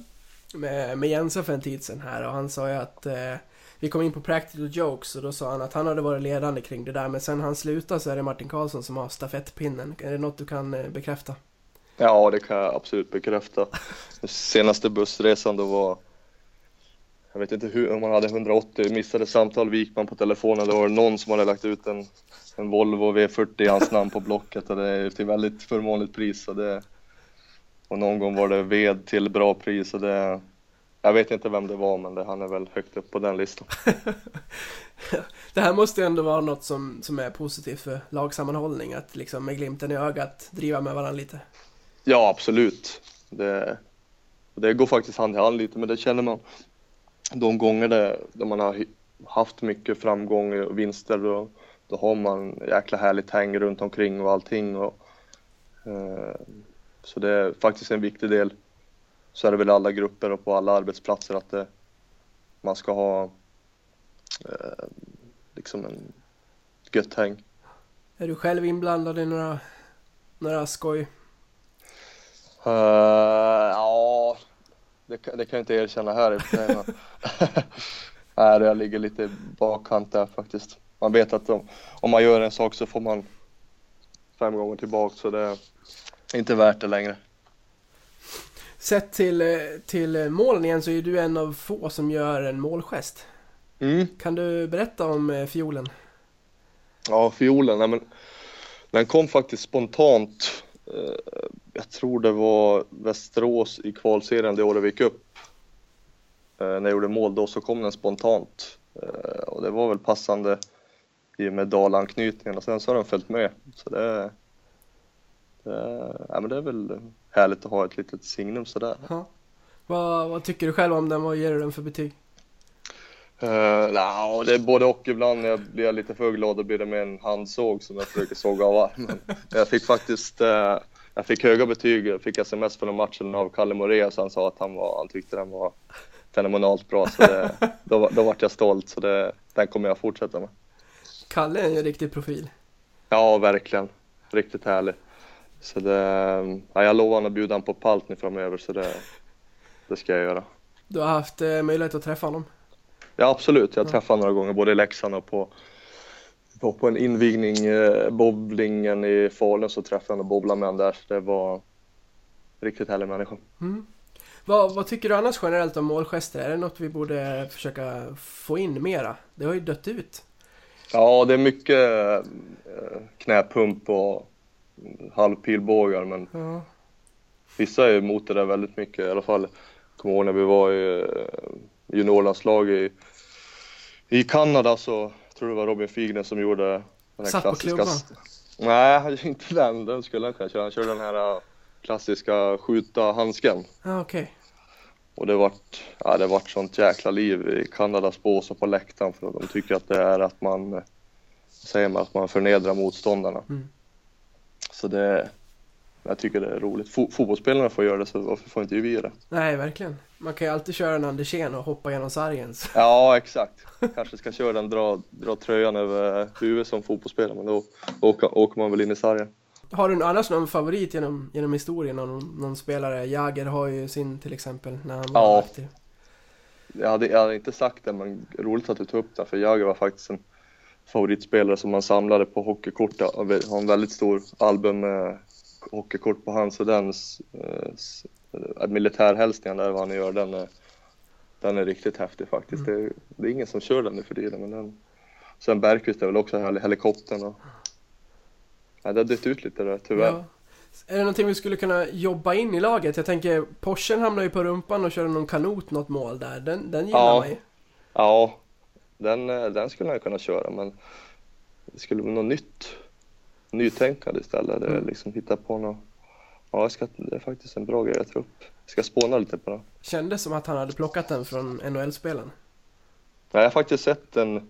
med, med Jensa för en tid sedan här och han sa ju att eh, vi kom in på practical jokes och då sa han att han hade varit ledande kring det där men sen han slutade så är det Martin Karlsson som har stafettpinnen. Är det något du kan eh, bekräfta? Ja, det kan jag absolut bekräfta. Senaste bussresan då var jag vet inte hur, om man hade 180 missade samtal Wikman på telefonen. Det var någon som hade lagt ut en, en Volvo V40 i hans namn på Blocket och det är till väldigt förmånligt pris. Så det, och någon gång var det ved till bra pris och det, jag vet inte vem det var men det, han är väl högt upp på den listan. det här måste ju ändå vara något som, som är positivt för lagsammanhållning, att liksom med glimten i ögat driva med varandra lite. Ja, absolut. Det, det går faktiskt hand i hand lite, men det känner man de gånger det, där man har haft mycket framgång och vinster, då, då har man jäkla härligt häng runt omkring och allting. Och, eh, så det är faktiskt en viktig del. Så är det väl alla grupper och på alla arbetsplatser att det, man ska ha eh, liksom en gött häng. Är du själv inblandad i några, några skoj? Uh, ja, det, det, kan jag inte erkänna här i. Nej, jag ligger lite bakkant där faktiskt. Man vet att om, om man gör en sak så får man fem gånger tillbaka så det inte värt det längre. Sett till, till målen igen så är du en av få som gör en målgest. Mm. Kan du berätta om eh, fiolen? Ja, fiolen, nej men den kom faktiskt spontant. Eh, jag tror det var Västerås i kvalserien det året vi gick upp. Eh, när jag gjorde mål då så kom den spontant och det var väl passande i och med dalanknytningen och sen så har den följt med. Så det, ja, men det är väl härligt att ha ett litet signum sådär. Ja. Vad, vad tycker du själv om den? Vad ger du den för betyg? Uh, nah, det är både och. Ibland när jag blir lite för glad då blir det med en handsåg som jag försöker såga av armen. Jag fick faktiskt uh, jag fick höga betyg. Jag fick sms för matchen av Kalle Moraeus. Han sa att han, var, han tyckte den var fenomenalt bra. Så det, då, då vart jag stolt. Så det, den kommer jag fortsätta med. Kalle är en riktig profil. Ja, verkligen. Riktigt härlig. Så det, ja, jag lovar att bjuda honom på palt nu framöver så det, det ska jag göra. Du har haft eh, möjlighet att träffa honom? Ja absolut, jag har träffat honom några gånger både i Leksand och på, på, på en invigning, eh, bowlingen i Falun så träffade jag honom och bobblade med honom där. Så det var riktigt härlig människa. Mm. Vad, vad, tycker du annars generellt om målgester? Är det något vi borde försöka få in mera? Det har ju dött ut. Ja, det är mycket eh, knäpump och halvpilbågar men ja. vissa är emot det där väldigt mycket i alla fall. Jag kommer ihåg när vi var i, juniorlandslag i, i Kanada så jag tror det var Robin Figner som gjorde den här Satt på klassiska... klubban? Nej, inte den. Den skulle han köra. Han körde den här äh, klassiska skjuta handsken. Ja, okej. Och det vart, ja, det vart sånt jäkla liv i Kanadas bås och på läktaren för de tycker att det är att man, eh, säger man, att man förnedrar motståndarna. Mm. Så det, jag tycker det är roligt. Fo, fotbollsspelarna får göra det så varför får inte vi göra det? Nej, verkligen. Man kan ju alltid köra en Andersén och hoppa genom sargen. så- Ja, exakt. Kanske ska köra den, dra, dra tröjan över huvudet som fotbollsspelare, men då åker, åker man väl in i sargen. Har du annars någon favorit genom, genom historien? Någon, någon spelare? Jagger har ju sin till exempel när han var Ja. aktiv. Jag hade, jag hade inte sagt det, men roligt att du tog upp det, för jag var faktiskt en favoritspelare som man samlade på hockeykort. Jag har en väldigt stor album med hockeykort på hans och dens eh, eh, militärhälsningen där vad han gör, den är, den är riktigt häftig faktiskt. Det, är- det är ingen som kör den nu för tiden, men den... Sen Bergqvist är väl också hel- helikoptern och... Ja, det har dött ut lite där tyvärr. Ja. Är det någonting vi skulle kunna jobba in i laget? Jag tänker, Porschen hamnar ju på rumpan och körde någon kanot något mål där. Den, den gillar Ja. man ju. Ja, den, eh, den skulle han kunna köra men det skulle vara något nytt. Nytänkande istället. Mm. liksom hitta på något. Ja, ska, det är faktiskt en bra grej att ta upp. Jag ska spåna lite på det. Kändes som att han hade plockat den från NHL-spelen. Ja, Jag har faktiskt sett en,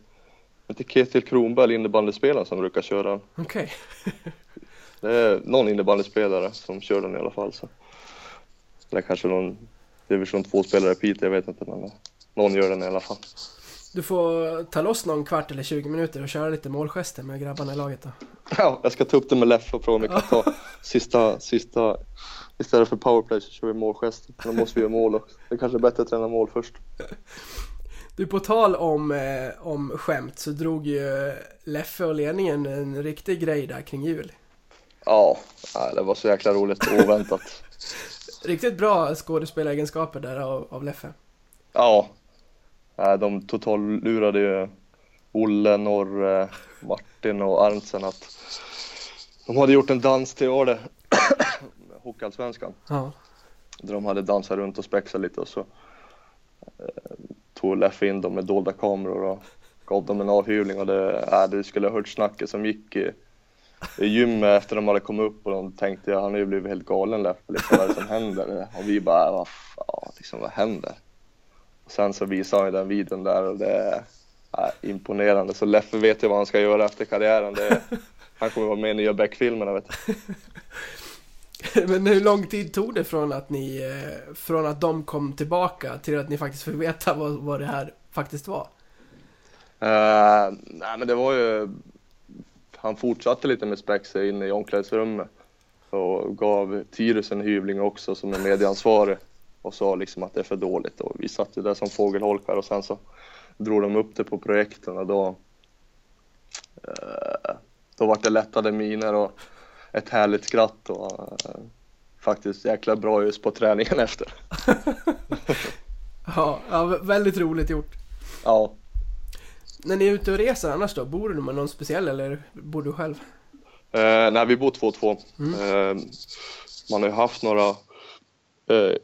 inte Ketil Kronberg, innebandyspelaren som brukar köra den. Okej. Det är någon innebandyspelare som kör den i alla fall. Så. Eller kanske någon division 2-spelare i Piteå, jag vet inte men någon gör den i alla fall. Du får ta loss någon kvart eller 20 minuter och köra lite målgester med grabbarna i laget då. Ja, jag ska ta upp det med Leffe och fråga om vi kan ta sista, sista, istället för powerplay så kör vi målgester. Då måste vi göra mål också. Det är kanske är bättre att träna mål först. Du, på tal om, eh, om skämt så drog ju Leffe och ledningen en riktig grej där kring jul. Ja, det var så jäkla roligt och oväntat. Riktigt bra skådespelaregenskaper där av, av Leffe. Ja, nej, de total lurade ju Olle, Norre, Martin och Arntzen att de hade gjort en dans till det, Hockeyallsvenskan. Ja. Där de hade dansat runt och spexat lite och så eh, tog Leffe in dem med dolda kameror och gav dem en avhyvling och det, äh, det skulle ha hört snacket som gick i, i gymmet efter de hade kommit upp och de tänkte ja, han har ju blivit helt galen Leffe, liksom, vad är det som händer? Och vi bara, vad fan, liksom, vad händer? Sen så visade han ju den videon där och det är äh, imponerande. Så Leffe vet ju vad han ska göra efter karriären. Det, han kommer vara med i nya Beck-filmerna vet du. Men hur lång tid tog det från att ni, eh, från att de kom tillbaka till att ni faktiskt fick veta vad, vad det här faktiskt var? Uh, nej men det var ju, han fortsatte lite med Spexe inne i omklädningsrummet och gav Tyrus en hyvling också som är medieansvarig och sa liksom att det är för dåligt och vi satt ju där som fågelholkar och sen så drog de upp det på projekten och då eh, då var det lättade miner och ett härligt skratt och eh, faktiskt jäkla bra just på träningen efter. Ja, ja, vä- väldigt roligt gjort. Ja, När ni är ute och reser annars då, bor du med någon speciell eller bor du själv? Eh, nej, vi bor två och två. Eh, man har ju haft några eh,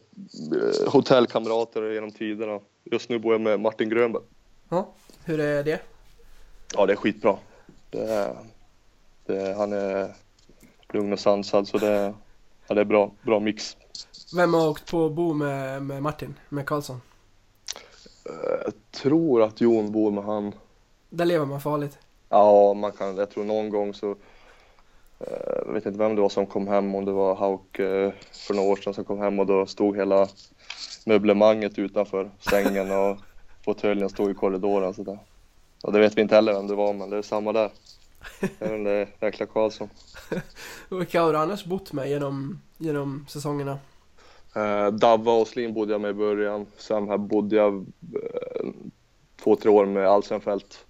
eh, hotellkamrater genom tiderna. Just nu bor jag med Martin Grönberg. Ja. Hur är det? Ja, det är skitbra. Det är, det är, han är lugn och sansad, så det är, ja, det är bra, bra mix. Vem har åkt på bo med, med Martin, med Karlsson? Eh, jag tror att Jon bor med han. Där lever man farligt. Ja, man kan, jag tror någon gång så eh, jag vet inte vem det var som kom hem, om det var Hauk eh, för några år sedan som kom hem och då stod hela möblemanget utanför sängen och fåtöljen stod i korridoren så där. Och det vet vi inte heller vem det var, men det är samma där. Det är jäkla Karlsson. Och Vilka har du annars bott med genom, genom säsongerna? Eh, Davva Åslin bodde jag med i början. Sen här bodde jag eh, två, tre år med Alsenfelt.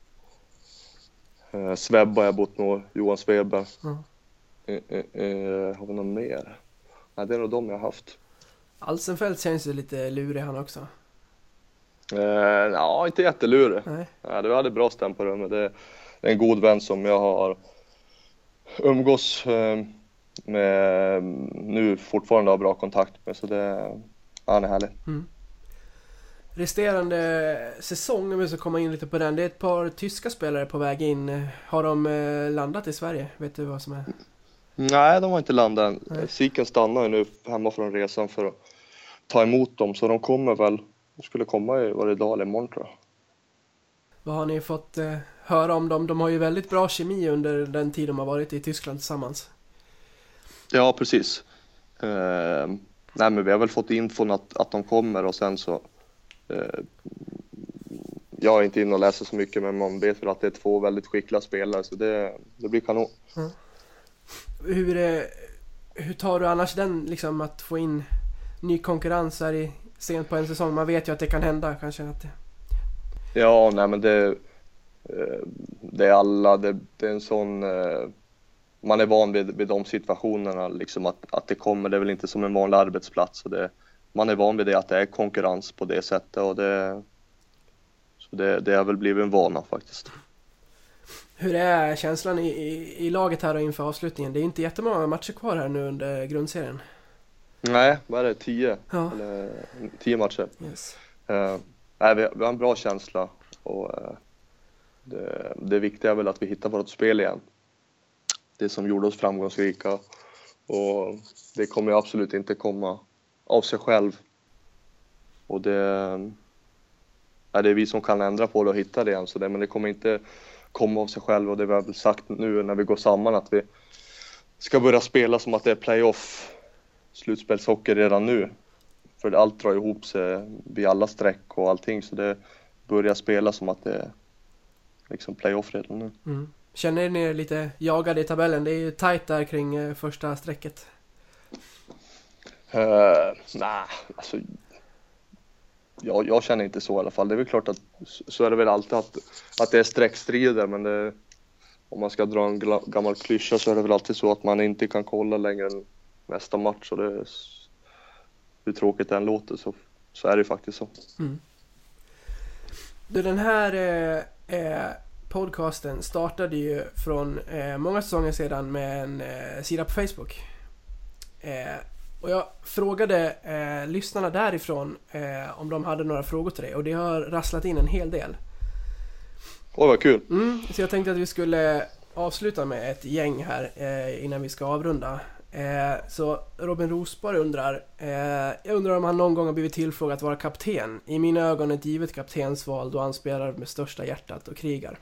Eh, Svebba har jag bott med, Johan Svedberg. Ja. Eh, eh, eh, har vi någon mer? Nej, det är nog de jag har haft. Alsenfelt känns ju lite lurig han också. Eh, ja, inte jättelurig. Nej. Ja, du hade bra stäm på rummet. Det är en god vän som jag har umgås med nu fortfarande har bra kontakt med. Så det, han är härlig. resterande säsong, om vi ska komma in lite på den. Det är ett par tyska spelare på väg in. Har de landat i Sverige? Vet du vad som är? Nej, de har inte landat än. Siken stannar ju nu hemma från resan för att ta emot dem, så de kommer väl, de skulle komma i, var det idag eller imorgon tror jag. Vad har ni fått eh, höra om dem? De har ju väldigt bra kemi under den tid de har varit i Tyskland tillsammans. Ja, precis. Eh, nej, men vi har väl fått infon att, att de kommer och sen så. Eh, jag är inte inne och läser så mycket, men man vet väl att det är två väldigt skickliga spelare, så det, det blir kanon. Hur, eh, hur tar du annars den, liksom att få in ny konkurrens här i sent på en säsong? Man vet ju att det kan hända kanske. Att det... Ja, nej, men det, eh, det är alla, det, det är en sån. Eh, man är van vid, vid de situationerna, liksom att, att det kommer. Det är väl inte som en vanlig arbetsplats. Och det, man är van vid det, att det är konkurrens på det sättet och det. Så det, det har väl blivit en vana faktiskt. Hur är känslan i, i, i laget här då inför avslutningen? Det är inte jättemånga matcher kvar här nu under grundserien. Nej, vad är det? Tio? Ja, Eller, tio matcher. yes. Eh, nej, vi, vi har en bra känsla och eh, det, det viktiga är väl att vi hittar vårt spel igen. Det som gjorde oss framgångsrika och det kommer absolut inte komma av sig själv. Och det, är det är vi som kan ändra på det och hitta det igen, så det, men det kommer inte komma av sig själv och det vi har väl sagt nu när vi går samman att vi ska börja spela som att det är playoff slutspelshockey redan nu. För allt drar ihop sig vid alla streck och allting så det börjar spela som att det är liksom playoff redan nu. Mm. Känner ni er lite jagade i tabellen? Det är ju tajt där kring eh, första strecket. Uh, Nej, alltså. Jag, jag känner inte så i alla fall. Det är väl klart att så är det väl alltid att, att det är streckstrider men det, om man ska dra en gammal klyscha så är det väl alltid så att man inte kan kolla längre än nästa match. Och det, hur tråkigt det än låter så, så är det faktiskt så. Mm. Du, den här eh, eh, podcasten startade ju från eh, många säsonger sedan med en eh, sida på Facebook. Eh, och jag frågade eh, lyssnarna därifrån eh, om de hade några frågor till dig och det har rasslat in en hel del. Oj vad kul! Mm, så jag tänkte att vi skulle avsluta med ett gäng här eh, innan vi ska avrunda. Eh, så Robin Rosborg undrar, eh, jag undrar om han någon gång har blivit tillfrågad att vara kapten. I mina ögon ett givet kaptensval då han spelar med största hjärtat och krigar.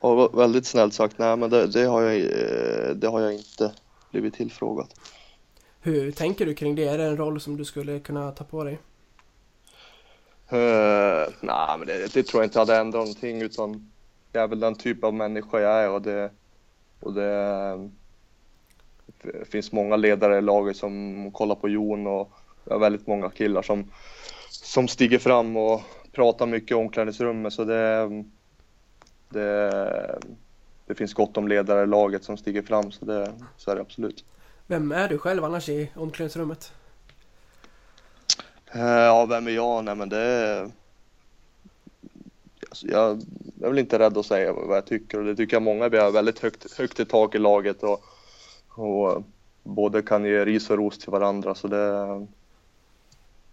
Va- väldigt snällt sagt. Nej men det, det, har jag, eh, det har jag inte blivit tillfrågad. Hur tänker du kring det? Är det en roll som du skulle kunna ta på dig? Eh, uh, nej, men det, det tror jag inte hade ändrat någonting utan jag är väl den typ av människa jag är och det, och det, det finns många ledare i laget som kollar på Jon och jag har väldigt många killar som, som stiger fram och pratar mycket i omklädningsrummet så det, det, det finns gott om ledare i laget som stiger fram så, det, så är det absolut. Vem är du själv annars i omklädningsrummet? Eh, Ja, vem är jag? Nej, men det är... Alltså, jag är väl inte rädd att säga vad jag tycker och det tycker jag många. Vi har väldigt högt, högt i tak i laget och, och både kan ge ris och ros till varandra så det...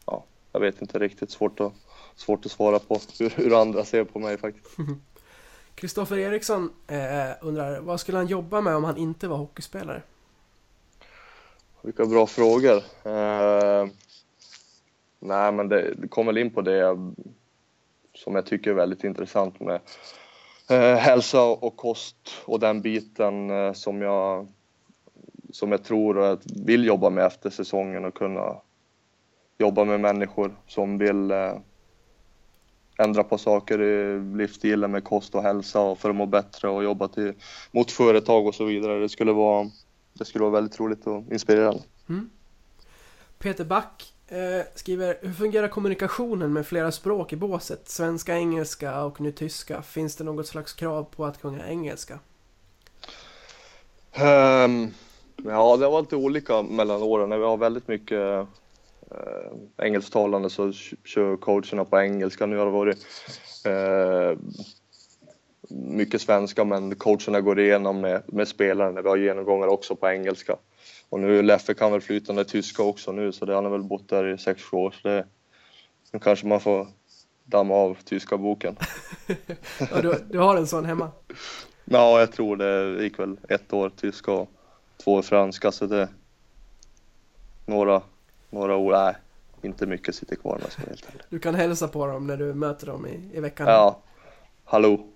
Ja, jag vet inte riktigt. Svårt att, svårt att svara på hur, hur andra ser på mig faktiskt. Kristoffer Eriksson eh, undrar, vad skulle han jobba med om han inte var hockeyspelare? Vilka bra frågor. Eh, nej, men det, det kommer väl in på det som jag tycker är väldigt intressant med eh, hälsa och kost och den biten eh, som jag som jag tror och vill jobba med efter säsongen och kunna jobba med människor som vill eh, ändra på saker i livsstilen med kost och hälsa och för att må bättre och jobba till, mot företag och så vidare. Det skulle vara, det skulle vara väldigt roligt och inspirerande. Peter Back eh, skriver, hur fungerar kommunikationen med flera språk i båset? Svenska, engelska och nu tyska. Finns det något slags krav på att kunna engelska? Ehm, ja, det har varit lite olika mellan åren. När vi har väldigt mycket uh, engelsktalande så kör coacherna på engelska. Nu har det varit eh, mycket svenska men coacherna går igenom med, med spelaren när vi har genomgångar också på engelska. Och nu Leffe kan väl flytande tyska också nu så det, han har väl bott där i 6-7 år. Så det, nu kanske man får damma av tyska boken. Ja, du, du har en sån hemma? Ja, jag tror det gick väl ett år tyska och två franska så det några, några ord, nej, inte mycket sitter kvar med som helt ärlig. Du kan hälsa på dem när du möter dem i, i veckan. Ja, hallå.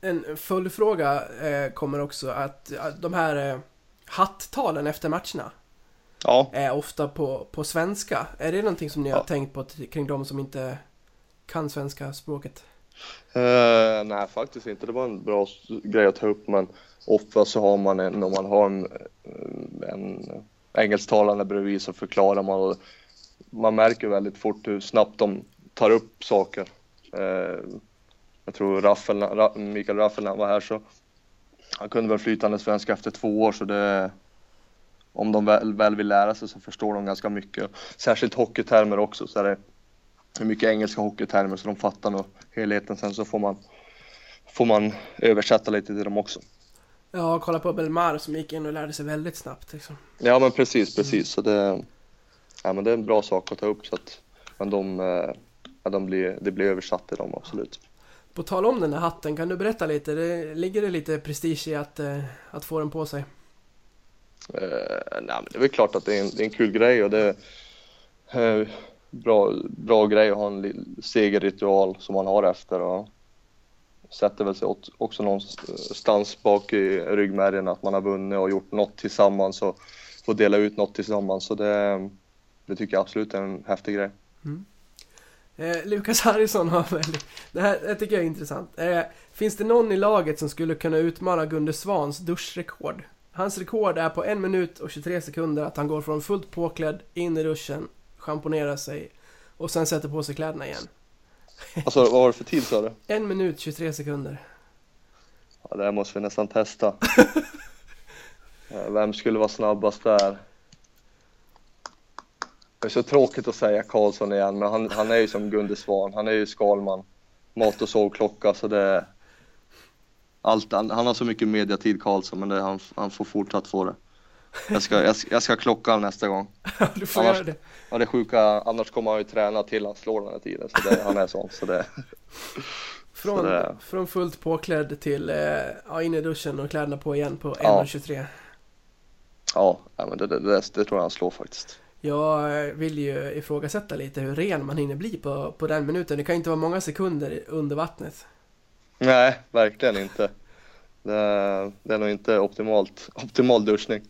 En följdfråga eh, kommer också att, att de här eh, hattalen efter matcherna Ja, är ofta på, på svenska. Är det någonting som ni har Ja. tänkt på kring de som inte kan svenska språket? Eh, nej, faktiskt inte. Det var en bra grej att ta upp, men ofta så har man en, om man har en, en engelsktalande bredvid så förklarar man och man märker väldigt fort hur snabbt de tar upp saker. Eh, jag tror Raffel, Ra, Mikael Raffel när han var här så han kunde väl flytande svenska efter två år så det om de väl, väl vill lära sig så förstår de ganska mycket. Särskilt hockeytermer också så är det hur mycket engelska hockeytermer så de fattar nog helheten. Sen så får man, får man översätta lite till dem också. Ja, kolla på Belmar som gick in och lärde sig väldigt snabbt. Liksom. Ja men precis, precis. Så det, ja, men det är en bra sak att ta upp så att men de, eh, ja, de blir, det blir översatt till dem absolut. På tal om den här hatten, kan du berätta lite? Det, ligger det lite prestige i att, eh, att få den på sig? Eh, nej, men det är väl klart att det är en, det är en kul grej och det är eh, bra, bra grej att ha en segerritual som man har efter och sätter väl sig åt- också någonstans bak i ryggmärgen att man har vunnit och gjort något tillsammans och få dela ut något tillsammans så det, det tycker jag absolut är en häftig grej. Eh, Lukas Harrison har väldigt... Det här det tycker jag är intressant. Eh, finns det någon i laget som skulle kunna utmana Gunde Svans duschrekord? Hans rekord är på en minut och 23 sekunder att han går från fullt påklädd in i duschen, schamponerar sig och sen sätter på sig kläderna igen. Alltså vad var det för tid sa du? En minut 23 sekunder. Ja, det här måste vi nästan testa. Eh, Vem skulle vara snabbast där? Det är så tråkigt att säga Karlsson igen, men han, han är ju som Gunde Svan. Han är ju Skalman. Mat och sovklocka, så det... Allt, han, han har så mycket mediatid Karlsson, men det, han, han får fortsatt få det. Jag ska, jag, jag ska klocka honom nästa gång. du får Annars- göra det. Ja, det sjuka, annars kommer han ju träna till han slår den här tiden. Så det, han är sån. Så det, Från, sådär. från fullt påklädd till eh, ja, in i duschen och kläderna på igen på Ja. 1.23. ja, ja, men det, det, det, det tror jag han slår faktiskt. Jag vill ju ifrågasätta lite hur ren man hinner bli på, på den minuten. Det kan inte vara många sekunder under vattnet. Nej, verkligen inte. Det är, det är nog inte optimalt, optimal duschning.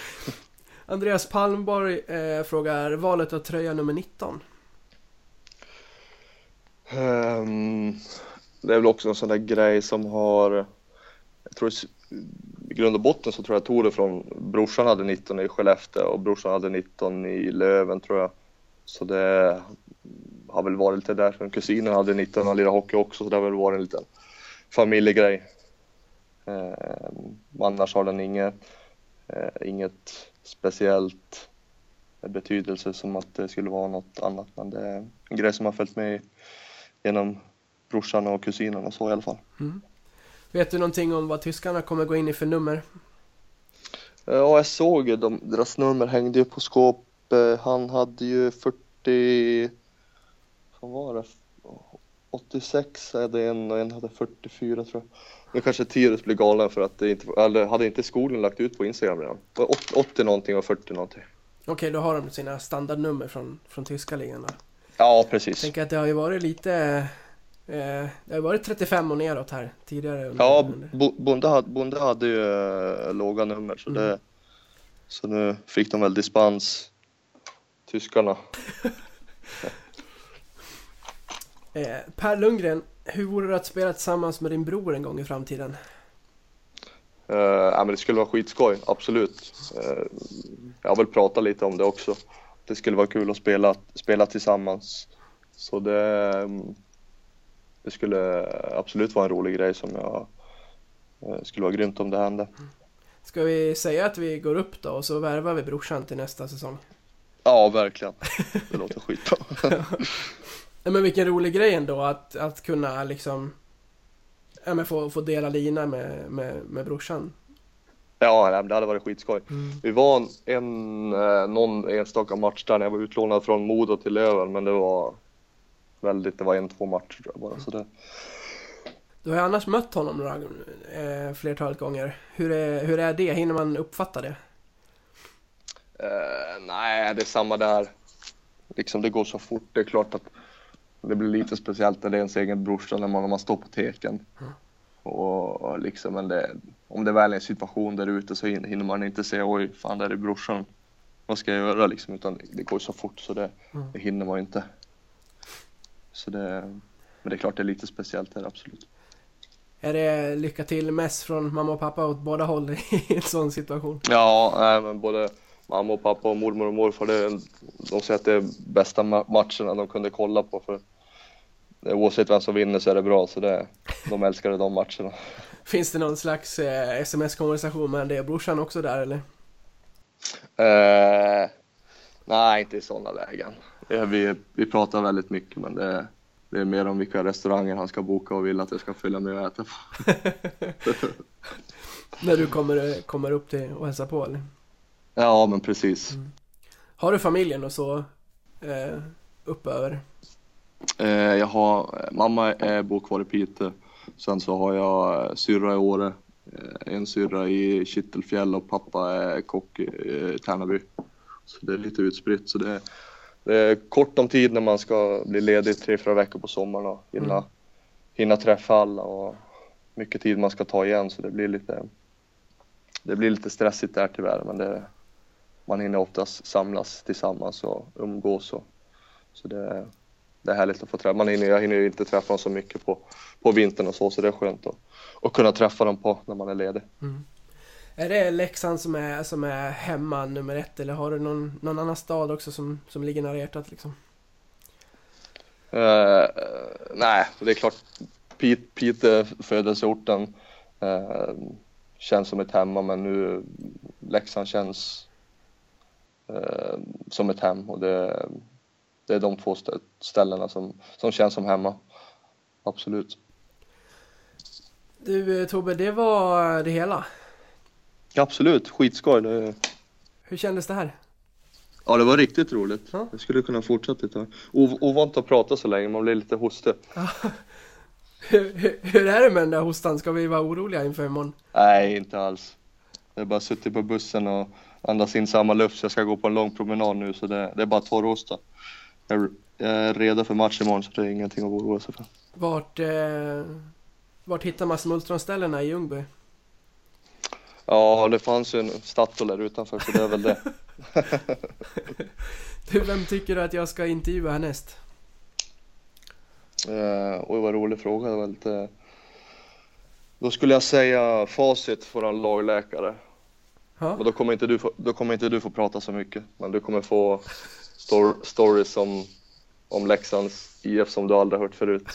Andreas Palmborg eh, frågar valet av tröja nummer 19. Ehm, det är väl också en sån där grej som har, jag tror i grund och botten så tror jag tog det från, brorsan hade 19 i Skellefteå och brorsan hade 19 i Löven tror jag. Så det har väl varit lite där. Kusinen hade 19 och lirade hockey också så det har väl varit en liten familjegrej. Eh, annars har den inget, eh, inget speciellt betydelse som att det skulle vara något annat men det är en grej som har följt med genom brorsan och kusinen och så i alla fall. Mm. Vet du någonting om vad tyskarna kommer gå in i för nummer? Ja, jag såg ju de, deras nummer hängde ju på skåp. Eh, Han hade ju 40, vad var det? 86 hade en och en hade 44 tror jag. Nu kanske Tirus blir galen för att det inte, eller hade inte skolan lagt ut på Instagram redan? Det var 80, 80 någonting och 40 någonting. Okej, då har de sina standardnummer från, från tyska ligan då. Ja, precis. Tänker att det har ju varit lite... Eh, det har varit 35 och neråt här tidigare. Under, Ja, under. Bonde hade, Bonde hade ju äh, låga nummer så det så nu fick de väl dispens tyskarna. Eh, per Lundgren, hur vore det att spela tillsammans med din bror en gång i framtiden? Uh, ja, men det skulle vara skitskoj, absolut. Eh, jag har väl pratat lite om det också. Det skulle vara kul att spela, spela tillsammans. Så det, mm, det skulle absolut vara en rolig grej som jag eh, skulle vara grymt om det hände. Ska vi säga att vi går upp då och så värvar vi brorsan till nästa säsong? Ja, verkligen. Det låter skitbra. Nej men vilken rolig grej ändå att, att kunna liksom... Ja men få, få dela lina med, med, med brorsan. Ja, det hade varit skitskoj. Vi var en, en, eh, någon enstaka match där när jag var utlånad från Modo till Löven, men det var väldigt, det var en, två matcher tror jag bara. Så det, Du har ju annars mött honom några eh, flertalet gånger. Hur är, hur är det? Hinner man uppfatta det? Eh, nej, det är samma där. Liksom det går så fort. Det är klart att det blir lite speciellt när det är ens egen brorsa när man, när man står på teken. Och, och liksom, men det, om det väl är en situation där ute så hin- hinner man inte säga oj, fan där är brorsan. Vad ska jag göra liksom? Utan det går så fort så det, det hinner man ju inte. Så det, men det är klart det är lite speciellt där, absolut. Är det lycka till mest från mamma och pappa åt båda håll i en sån situation? Ja, nej, men både mamma och pappa och mormor och morfar, det, de säger att det är bästa ma- matcherna de kunde kolla på. För oavsett vem som vinner så är det bra, så det, de älskade de matcherna. Finns det någon slags eh, sms-konversation med det? Brorsan också där eller? Eh, nej, inte i sådana lägen. Vi, vi pratar väldigt mycket, men det, det är mer om vilka restauranger han ska boka och vill att jag ska följa med och äta på. När du kommer, kommer upp till och hälsar på eller? Ja, men precis. Har du familjen och så eh, uppöver? Eh, jag har, mamma är bor kvar i Piteå. Sen så har jag eh, syrra i Åre, eh, en syrra i Kittelfjäll och pappa är kock i eh, Tärnaby. Så det är lite utspritt. Så det, det är kort om tid när man ska bli ledig tre, fyra veckor på sommaren och hinna, Mm. hinna träffa alla och mycket tid man ska ta igen så det blir lite det blir lite stressigt där tyvärr men det, man hinner oftast samlas tillsammans och umgås och, så det, det är härligt att få träffa. Man hinner, jag hinner ju inte träffa dem så mycket på, på vintern och så, så det är skönt att, att kunna träffa dem på när man är ledig. Är det Leksand som är, som är hemma nummer ett eller har du någon, någon annan stad också som, som ligger nära hjärtat liksom? Eh, nej, det är klart, Pete, Pete födelseorten eh, känns som ett hemma, men nu Leksand känns eh, som ett hem och det, det är de två stä- ställena som, som känns som hemma. Absolut. Du Tobbe, det var det hela. Absolut, skitskoj. Det, Hur kändes det här? Ja, det var riktigt roligt. Ja. Jag skulle kunna fortsätta ett tag. Ov- Ovant att prata så länge, man blir lite hostig. Hur, hur, hur är det med den där hostan? Ska vi vara oroliga inför imorgon? Nej, inte alls. Jag har bara suttit på bussen och andas in samma luft så jag ska gå på en lång promenad nu så det, det är bara torrhosta. Jag, jag är redo för match imorgon så det är ingenting att oroa sig för. Vart, eh, vart hittar man smultronställena i Ljungby? Ja, det fanns ju en Statoil där utanför så det är väl det. Du, vem tycker du att jag ska intervjua härnäst? Uh, oj, vad rolig fråga. Det var lite... Då skulle jag säga facit för en lagläkare. Men då kommer, inte du få, då kommer inte du få prata så mycket. Men du kommer få stor, stories om, om Leksands IF som du aldrig hört förut.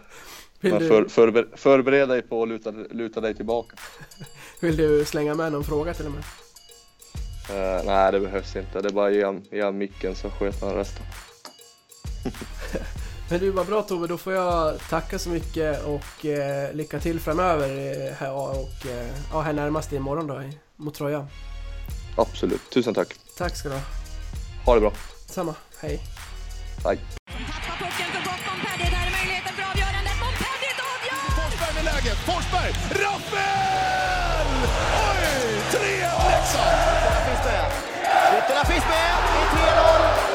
Vill, du, för, förber, förbered dig på att luta, luta dig tillbaka. vill du slänga med någon fråga till och med? Eh, nej, det behövs inte. Det är bara att ge han- micken så sköter han resten. Men du, vad bra Tobbe, då får jag tacka så mycket och eh, lycka till framöver eh, här och eh, ja, här närmast imorgon då mot Troja. Absolut. Tusen tack. Tack ska du ha. Ha det bra. Samma, hej. Hej. Läget. Forsberg! Rappel! Oj! 3-1 Leksand! Ytterna finns med. Ytterna finns med. Det är 3-0.